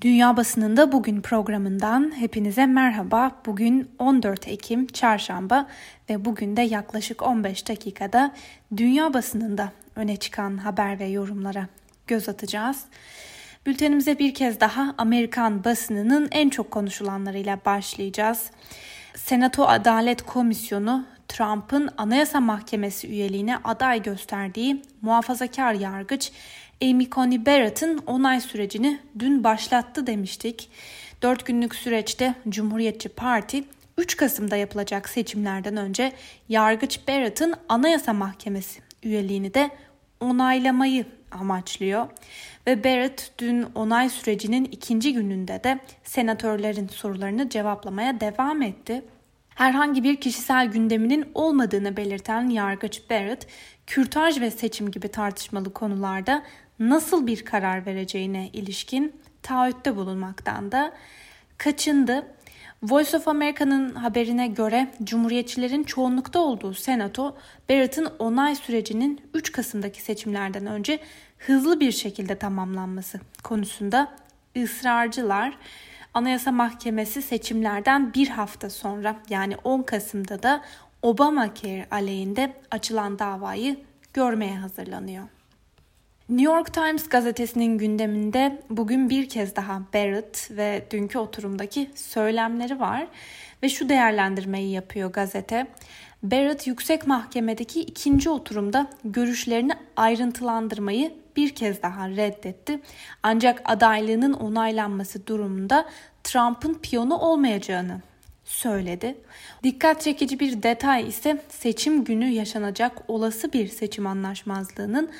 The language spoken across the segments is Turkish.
Dünya Basınında Bugün programından hepinize merhaba. Bugün 14 Ekim Çarşamba ve bugün de yaklaşık 15 dakikada Dünya Basınında öne çıkan haber ve yorumlara göz atacağız. Bültenimize bir kez daha Amerikan basınının en çok konuşulanlarıyla başlayacağız. Senato Adalet Komisyonu Trump'ın Anayasa Mahkemesi üyeliğine aday gösterdiği muhafazakar yargıç Amy Coney Barrett'ın onay sürecini dün başlattı demiştik. 4 günlük süreçte Cumhuriyetçi Parti 3 Kasım'da yapılacak seçimlerden önce Yargıç Barrett'ın Anayasa Mahkemesi üyeliğini de onaylamayı amaçlıyor. Ve Barrett dün onay sürecinin ikinci gününde de senatörlerin sorularını cevaplamaya devam etti. Herhangi bir kişisel gündeminin olmadığını belirten Yargıç Barrett, kürtaj ve seçim gibi tartışmalı konularda nasıl bir karar vereceğine ilişkin taahhütte bulunmaktan da kaçındı. Voice of America'nın haberine göre Cumhuriyetçilerin çoğunlukta olduğu Senato, Barrett'ın onay sürecinin 3 Kasım'daki seçimlerden önce hızlı bir şekilde tamamlanması konusunda ısrarcılar. Anayasa Mahkemesi seçimlerden bir hafta sonra yani 10 Kasım'da da Obamacare aleyhinde açılan davayı görmeye hazırlanıyor. New York Times gazetesinin gündeminde bugün bir kez daha Barrett ve dünkü oturumdaki söylemleri var ve şu değerlendirmeyi yapıyor gazete. Barrett yüksek mahkemedeki ikinci oturumda görüşlerini ayrıntılandırmayı bir kez daha reddetti. Ancak adaylığının onaylanması durumunda Trump'ın piyonu olmayacağını söyledi. Dikkat çekici bir detay ise seçim günü yaşanacak olası bir seçim anlaşmazlığının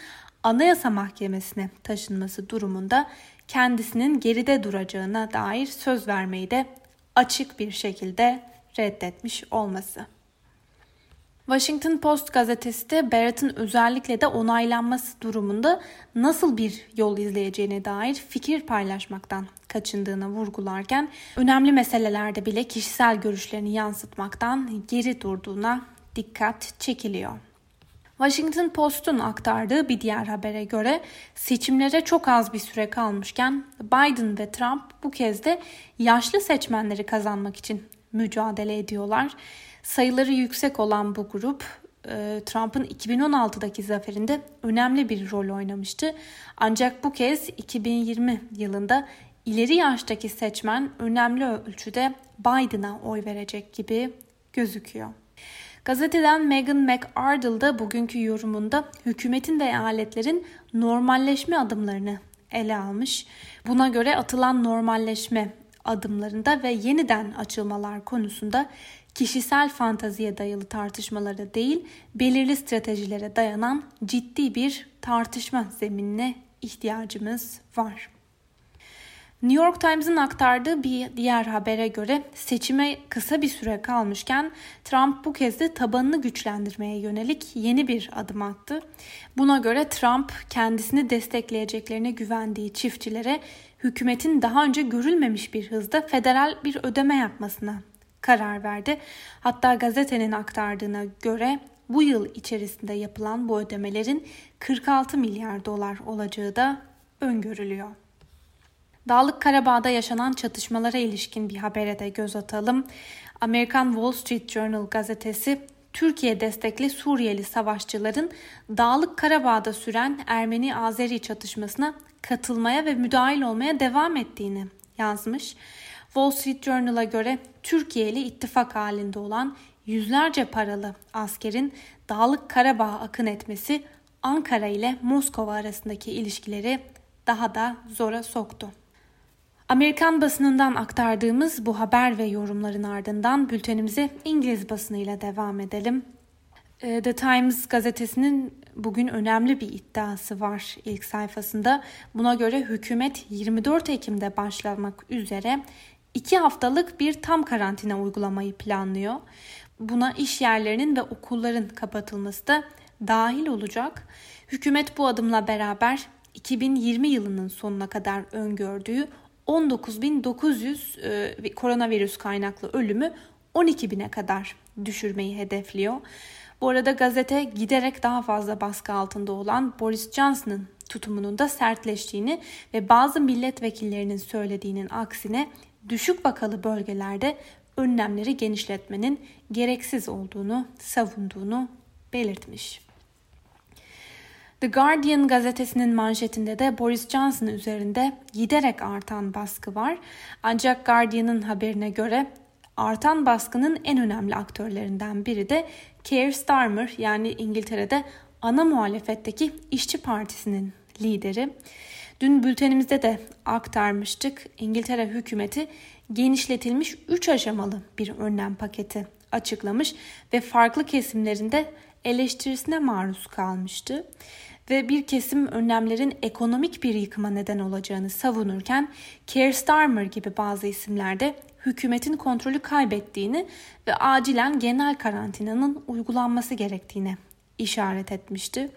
Anayasa Mahkemesi'ne taşınması durumunda kendisinin geride duracağına dair söz vermeyi de açık bir şekilde reddetmiş olması. Washington Post gazetesi de Barrett'ın özellikle de onaylanması durumunda nasıl bir yol izleyeceğine dair fikir paylaşmaktan kaçındığını vurgularken önemli meselelerde bile kişisel görüşlerini yansıtmaktan geri durduğuna dikkat çekiliyor. Washington Post'un aktardığı bir diğer habere göre seçimlere çok az bir süre kalmışken Biden ve Trump bu kez de yaşlı seçmenleri kazanmak için mücadele ediyorlar. Sayıları yüksek olan bu grup e, Trump'ın 2016'daki zaferinde önemli bir rol oynamıştı. Ancak bu kez 2020 yılında ileri yaştaki seçmen önemli ölçüde Biden'a oy verecek gibi gözüküyor. Gazeteden Megan McArdle da bugünkü yorumunda hükümetin ve eyaletlerin normalleşme adımlarını ele almış. Buna göre atılan normalleşme adımlarında ve yeniden açılmalar konusunda kişisel fantaziye dayalı tartışmalara değil, belirli stratejilere dayanan ciddi bir tartışma zeminine ihtiyacımız var. New York Times'ın aktardığı bir diğer habere göre seçime kısa bir süre kalmışken Trump bu kez de tabanını güçlendirmeye yönelik yeni bir adım attı. Buna göre Trump kendisini destekleyeceklerine güvendiği çiftçilere hükümetin daha önce görülmemiş bir hızda federal bir ödeme yapmasına karar verdi. Hatta gazetenin aktardığına göre bu yıl içerisinde yapılan bu ödemelerin 46 milyar dolar olacağı da öngörülüyor. Dağlık Karabağ'da yaşanan çatışmalara ilişkin bir habere de göz atalım. Amerikan Wall Street Journal gazetesi Türkiye destekli Suriyeli savaşçıların Dağlık Karabağ'da süren Ermeni-Azeri çatışmasına katılmaya ve müdahil olmaya devam ettiğini yazmış. Wall Street Journal'a göre Türkiye ile ittifak halinde olan yüzlerce paralı askerin Dağlık Karabağ'a akın etmesi Ankara ile Moskova arasındaki ilişkileri daha da zora soktu. Amerikan basınından aktardığımız bu haber ve yorumların ardından bültenimize İngiliz basınıyla devam edelim. Ee, The Times gazetesinin bugün önemli bir iddiası var ilk sayfasında. Buna göre hükümet 24 Ekim'de başlamak üzere 2 haftalık bir tam karantina uygulamayı planlıyor. Buna iş yerlerinin ve okulların kapatılması da dahil olacak. Hükümet bu adımla beraber 2020 yılının sonuna kadar öngördüğü 19.900 e, koronavirüs kaynaklı ölümü 12.000'e kadar düşürmeyi hedefliyor. Bu arada gazete giderek daha fazla baskı altında olan Boris Johnson'ın tutumunun da sertleştiğini ve bazı milletvekillerinin söylediğinin aksine düşük vakalı bölgelerde önlemleri genişletmenin gereksiz olduğunu savunduğunu belirtmiş. The Guardian gazetesinin manşetinde de Boris Johnson üzerinde giderek artan baskı var. Ancak Guardian'ın haberine göre artan baskının en önemli aktörlerinden biri de Keir Starmer yani İngiltere'de ana muhalefetteki İşçi Partisi'nin lideri. Dün bültenimizde de aktarmıştık. İngiltere hükümeti genişletilmiş 3 aşamalı bir önlem paketi açıklamış ve farklı kesimlerinde eleştirisine maruz kalmıştı ve bir kesim önlemlerin ekonomik bir yıkıma neden olacağını savunurken Keir Starmer gibi bazı isimlerde hükümetin kontrolü kaybettiğini ve acilen genel karantinanın uygulanması gerektiğini işaret etmişti.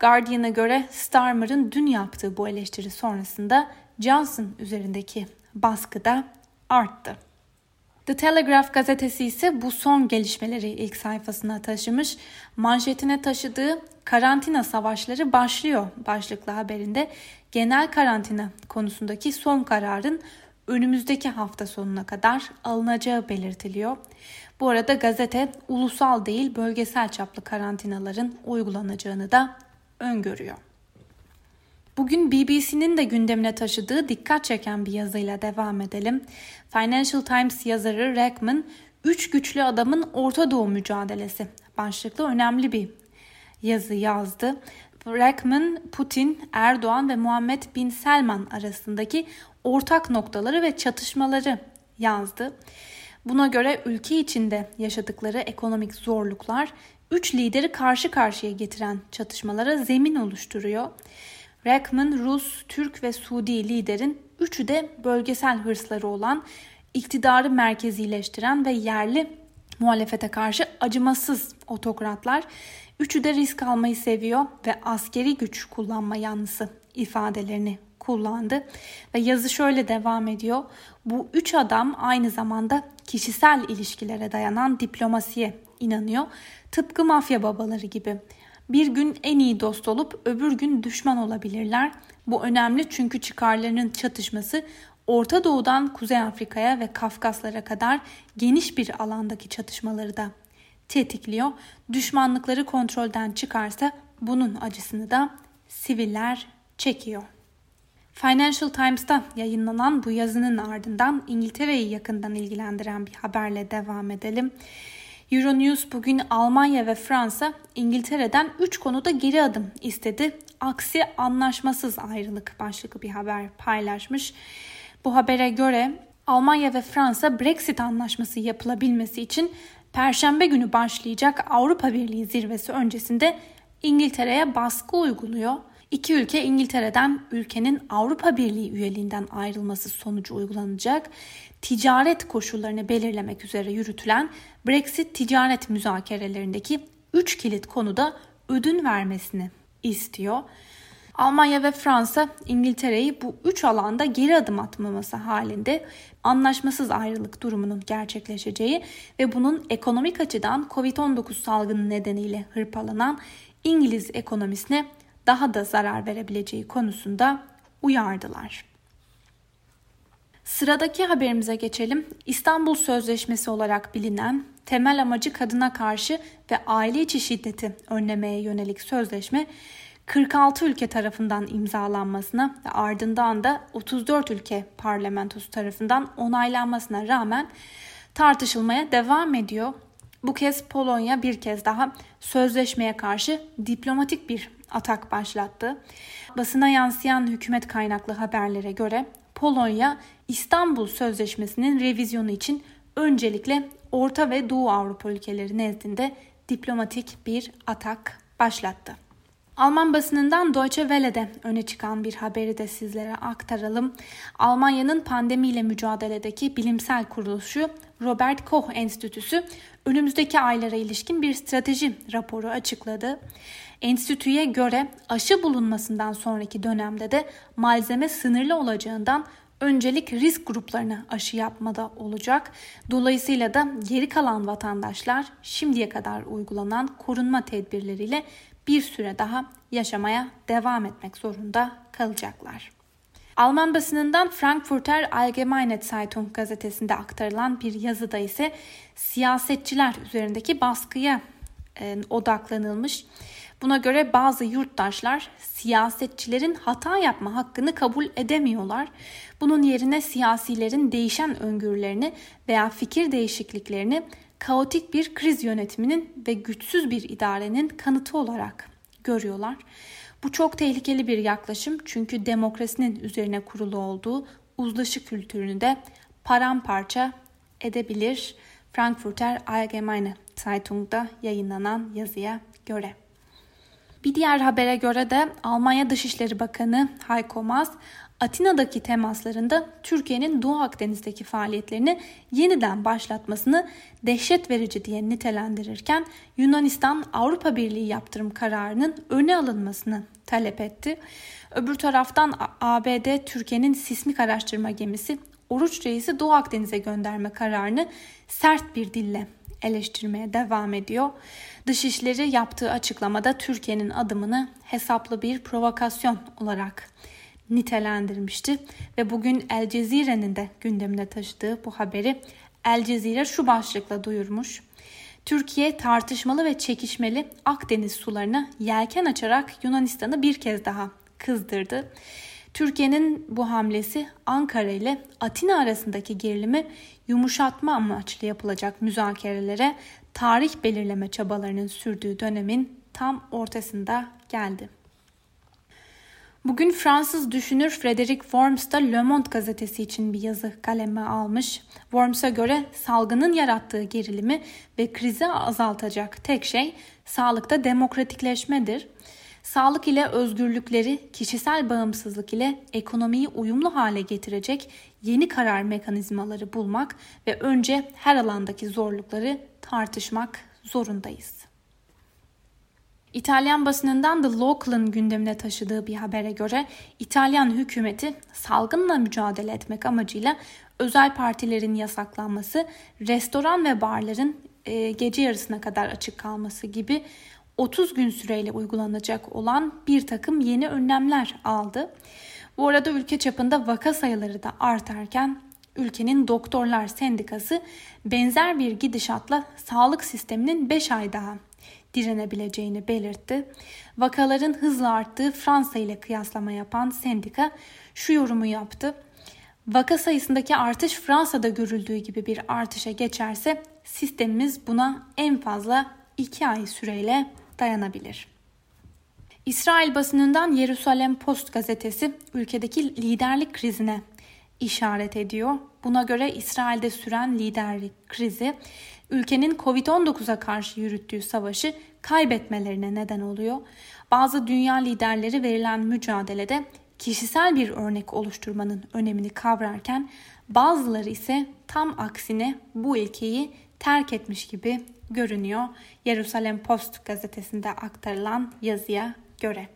Guardian'a göre Starmer'ın dün yaptığı bu eleştiri sonrasında Johnson üzerindeki baskı da arttı. The Telegraph gazetesi ise bu son gelişmeleri ilk sayfasına taşımış. Manşetine taşıdığı karantina savaşları başlıyor başlıklı haberinde genel karantina konusundaki son kararın önümüzdeki hafta sonuna kadar alınacağı belirtiliyor. Bu arada gazete ulusal değil bölgesel çaplı karantinaların uygulanacağını da öngörüyor. Bugün BBC'nin de gündemine taşıdığı dikkat çeken bir yazıyla devam edelim. Financial Times yazarı Rackman, Üç Güçlü Adamın Orta Doğu Mücadelesi başlıklı önemli bir yazı yazdı. Rackman, Putin, Erdoğan ve Muhammed Bin Selman arasındaki ortak noktaları ve çatışmaları yazdı. Buna göre ülke içinde yaşadıkları ekonomik zorluklar üç lideri karşı karşıya getiren çatışmalara zemin oluşturuyor. Rackman, Rus, Türk ve Suudi liderin üçü de bölgesel hırsları olan, iktidarı merkezileştiren ve yerli muhalefete karşı acımasız otokratlar. Üçü de risk almayı seviyor ve askeri güç kullanma yanlısı ifadelerini kullandı. Ve yazı şöyle devam ediyor. Bu üç adam aynı zamanda kişisel ilişkilere dayanan diplomasiye inanıyor. Tıpkı mafya babaları gibi. Bir gün en iyi dost olup öbür gün düşman olabilirler. Bu önemli çünkü çıkarlarının çatışması Orta Doğu'dan Kuzey Afrika'ya ve Kafkaslara kadar geniş bir alandaki çatışmaları da tetikliyor. Düşmanlıkları kontrolden çıkarsa bunun acısını da siviller çekiyor. Financial Times'ta yayınlanan bu yazının ardından İngiltere'yi yakından ilgilendiren bir haberle devam edelim. Euronews bugün Almanya ve Fransa İngiltere'den 3 konuda geri adım istedi. Aksi anlaşmasız ayrılık başlıklı bir haber paylaşmış. Bu habere göre Almanya ve Fransa Brexit anlaşması yapılabilmesi için Perşembe günü başlayacak Avrupa Birliği zirvesi öncesinde İngiltere'ye baskı uyguluyor. İki ülke İngiltere'den ülkenin Avrupa Birliği üyeliğinden ayrılması sonucu uygulanacak ticaret koşullarını belirlemek üzere yürütülen Brexit ticaret müzakerelerindeki 3 kilit konuda ödün vermesini istiyor. Almanya ve Fransa İngiltere'yi bu üç alanda geri adım atmaması halinde anlaşmasız ayrılık durumunun gerçekleşeceği ve bunun ekonomik açıdan Covid-19 salgını nedeniyle hırpalanan İngiliz ekonomisine daha da zarar verebileceği konusunda uyardılar. Sıradaki haberimize geçelim. İstanbul Sözleşmesi olarak bilinen temel amacı kadına karşı ve aile içi şiddeti önlemeye yönelik sözleşme 46 ülke tarafından imzalanmasına ve ardından da 34 ülke parlamentosu tarafından onaylanmasına rağmen tartışılmaya devam ediyor. Bu kez Polonya bir kez daha sözleşmeye karşı diplomatik bir atak başlattı. Basına yansıyan hükümet kaynaklı haberlere göre Polonya İstanbul Sözleşmesi'nin revizyonu için öncelikle Orta ve Doğu Avrupa ülkeleri nezdinde diplomatik bir atak başlattı. Alman basınından Deutsche Welle'de öne çıkan bir haberi de sizlere aktaralım. Almanya'nın pandemiyle mücadeledeki bilimsel kuruluşu Robert Koch Enstitüsü önümüzdeki aylara ilişkin bir strateji raporu açıkladı. Enstitüye göre aşı bulunmasından sonraki dönemde de malzeme sınırlı olacağından öncelik risk gruplarına aşı yapmada olacak. Dolayısıyla da geri kalan vatandaşlar şimdiye kadar uygulanan korunma tedbirleriyle bir süre daha yaşamaya devam etmek zorunda kalacaklar. Alman basınından Frankfurter Allgemeine Zeitung gazetesinde aktarılan bir yazıda ise siyasetçiler üzerindeki baskıya e, odaklanılmış. Buna göre bazı yurttaşlar siyasetçilerin hata yapma hakkını kabul edemiyorlar. Bunun yerine siyasilerin değişen öngörülerini veya fikir değişikliklerini kaotik bir kriz yönetiminin ve güçsüz bir idarenin kanıtı olarak görüyorlar. Bu çok tehlikeli bir yaklaşım çünkü demokrasinin üzerine kurulu olduğu uzlaşı kültürünü de paramparça edebilir. Frankfurter Allgemeine Zeitung'da yayınlanan yazıya göre. Bir diğer habere göre de Almanya Dışişleri Bakanı Heiko Maas Atina'daki temaslarında Türkiye'nin Doğu Akdeniz'deki faaliyetlerini yeniden başlatmasını dehşet verici diye nitelendirirken Yunanistan Avrupa Birliği yaptırım kararının öne alınmasını talep etti. Öbür taraftan ABD Türkiye'nin sismik araştırma gemisi Oruç Reis'i Doğu Akdeniz'e gönderme kararını sert bir dille eleştirmeye devam ediyor. Dışişleri yaptığı açıklamada Türkiye'nin adımını hesaplı bir provokasyon olarak nitelendirmişti ve bugün El Cezire'nin de gündemine taşıdığı bu haberi El Cezire şu başlıkla duyurmuş. Türkiye tartışmalı ve çekişmeli Akdeniz sularına yelken açarak Yunanistan'ı bir kez daha kızdırdı. Türkiye'nin bu hamlesi Ankara ile Atina arasındaki gerilimi yumuşatma amaçlı yapılacak müzakerelere tarih belirleme çabalarının sürdüğü dönemin tam ortasında geldi. Bugün Fransız düşünür Frederick Worms da Le Monde gazetesi için bir yazı kaleme almış. Worms'a göre salgının yarattığı gerilimi ve krizi azaltacak tek şey sağlıkta demokratikleşmedir. Sağlık ile özgürlükleri, kişisel bağımsızlık ile ekonomiyi uyumlu hale getirecek yeni karar mekanizmaları bulmak ve önce her alandaki zorlukları tartışmak zorundayız. İtalyan basınından The Local'ın gündemine taşıdığı bir habere göre İtalyan hükümeti salgınla mücadele etmek amacıyla özel partilerin yasaklanması, restoran ve barların e, gece yarısına kadar açık kalması gibi 30 gün süreyle uygulanacak olan bir takım yeni önlemler aldı. Bu arada ülke çapında vaka sayıları da artarken ülkenin doktorlar sendikası benzer bir gidişatla sağlık sisteminin 5 ay daha direnebileceğini belirtti. Vakaların hızla arttığı Fransa ile kıyaslama yapan sendika şu yorumu yaptı. Vaka sayısındaki artış Fransa'da görüldüğü gibi bir artışa geçerse sistemimiz buna en fazla 2 ay süreyle dayanabilir. İsrail basınından Yerusalem Post gazetesi ülkedeki liderlik krizine işaret ediyor. Buna göre İsrail'de süren liderlik krizi ülkenin Covid-19'a karşı yürüttüğü savaşı kaybetmelerine neden oluyor. Bazı dünya liderleri verilen mücadelede kişisel bir örnek oluşturmanın önemini kavrarken bazıları ise tam aksine bu ilkeyi terk etmiş gibi görünüyor. Yerusalem Post gazetesinde aktarılan yazıya göre.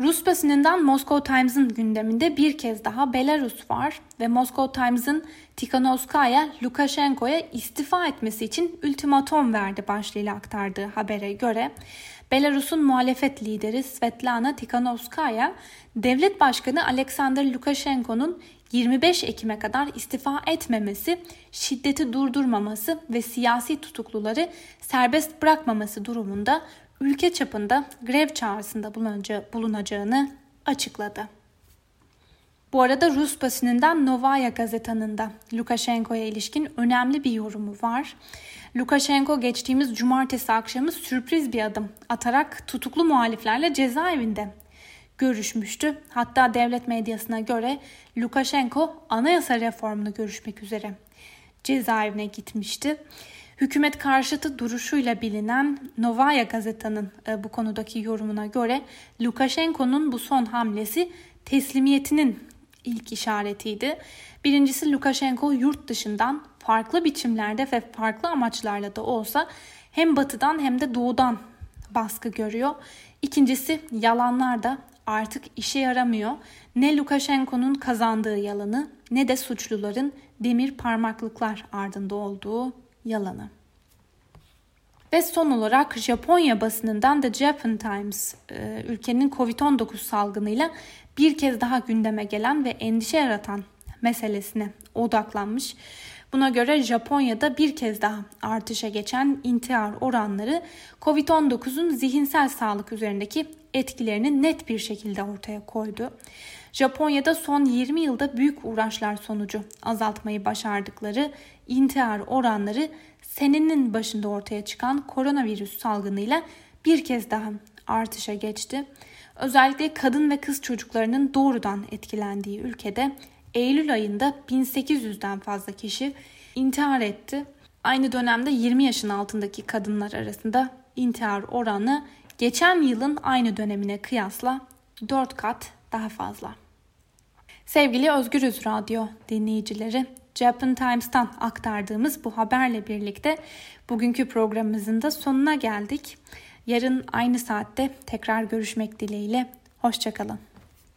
Rus basınından Moscow Times'ın gündeminde bir kez daha Belarus var ve Moscow Times'ın Tikhanovskaya Lukashenko'ya istifa etmesi için ultimatom verdi başlığıyla aktardığı habere göre. Belarus'un muhalefet lideri Svetlana Tikhanovskaya devlet başkanı Alexander Lukashenko'nun 25 Ekim'e kadar istifa etmemesi, şiddeti durdurmaması ve siyasi tutukluları serbest bırakmaması durumunda ülke çapında grev çağrısında bulunacağını açıkladı. Bu arada Rus basınından Novaya gazetanın da Lukashenko'ya ilişkin önemli bir yorumu var. Lukashenko geçtiğimiz cumartesi akşamı sürpriz bir adım atarak tutuklu muhaliflerle cezaevinde görüşmüştü. Hatta devlet medyasına göre Lukashenko anayasa reformunu görüşmek üzere cezaevine gitmişti. Hükümet karşıtı duruşuyla bilinen Novaya gazetanın e, bu konudaki yorumuna göre Lukashenko'nun bu son hamlesi teslimiyetinin ilk işaretiydi. Birincisi Lukashenko yurt dışından farklı biçimlerde ve farklı amaçlarla da olsa hem batıdan hem de doğudan baskı görüyor. İkincisi yalanlar da artık işe yaramıyor. Ne Lukashenko'nun kazandığı yalanı ne de suçluların demir parmaklıklar ardında olduğu yalanı. Ve son olarak Japonya basınından The Japan Times e, ülkenin Covid-19 salgınıyla bir kez daha gündeme gelen ve endişe yaratan meselesine odaklanmış. Buna göre Japonya'da bir kez daha artışa geçen intihar oranları COVID-19'un zihinsel sağlık üzerindeki etkilerini net bir şekilde ortaya koydu. Japonya'da son 20 yılda büyük uğraşlar sonucu azaltmayı başardıkları intihar oranları senenin başında ortaya çıkan koronavirüs salgınıyla bir kez daha artışa geçti. Özellikle kadın ve kız çocuklarının doğrudan etkilendiği ülkede Eylül ayında 1800'den fazla kişi intihar etti. Aynı dönemde 20 yaşın altındaki kadınlar arasında intihar oranı geçen yılın aynı dönemine kıyasla 4 kat daha fazla. Sevgili Özgürüz Radyo dinleyicileri, Japan Times'tan aktardığımız bu haberle birlikte bugünkü programımızın da sonuna geldik. Yarın aynı saatte tekrar görüşmek dileğiyle. Hoşçakalın.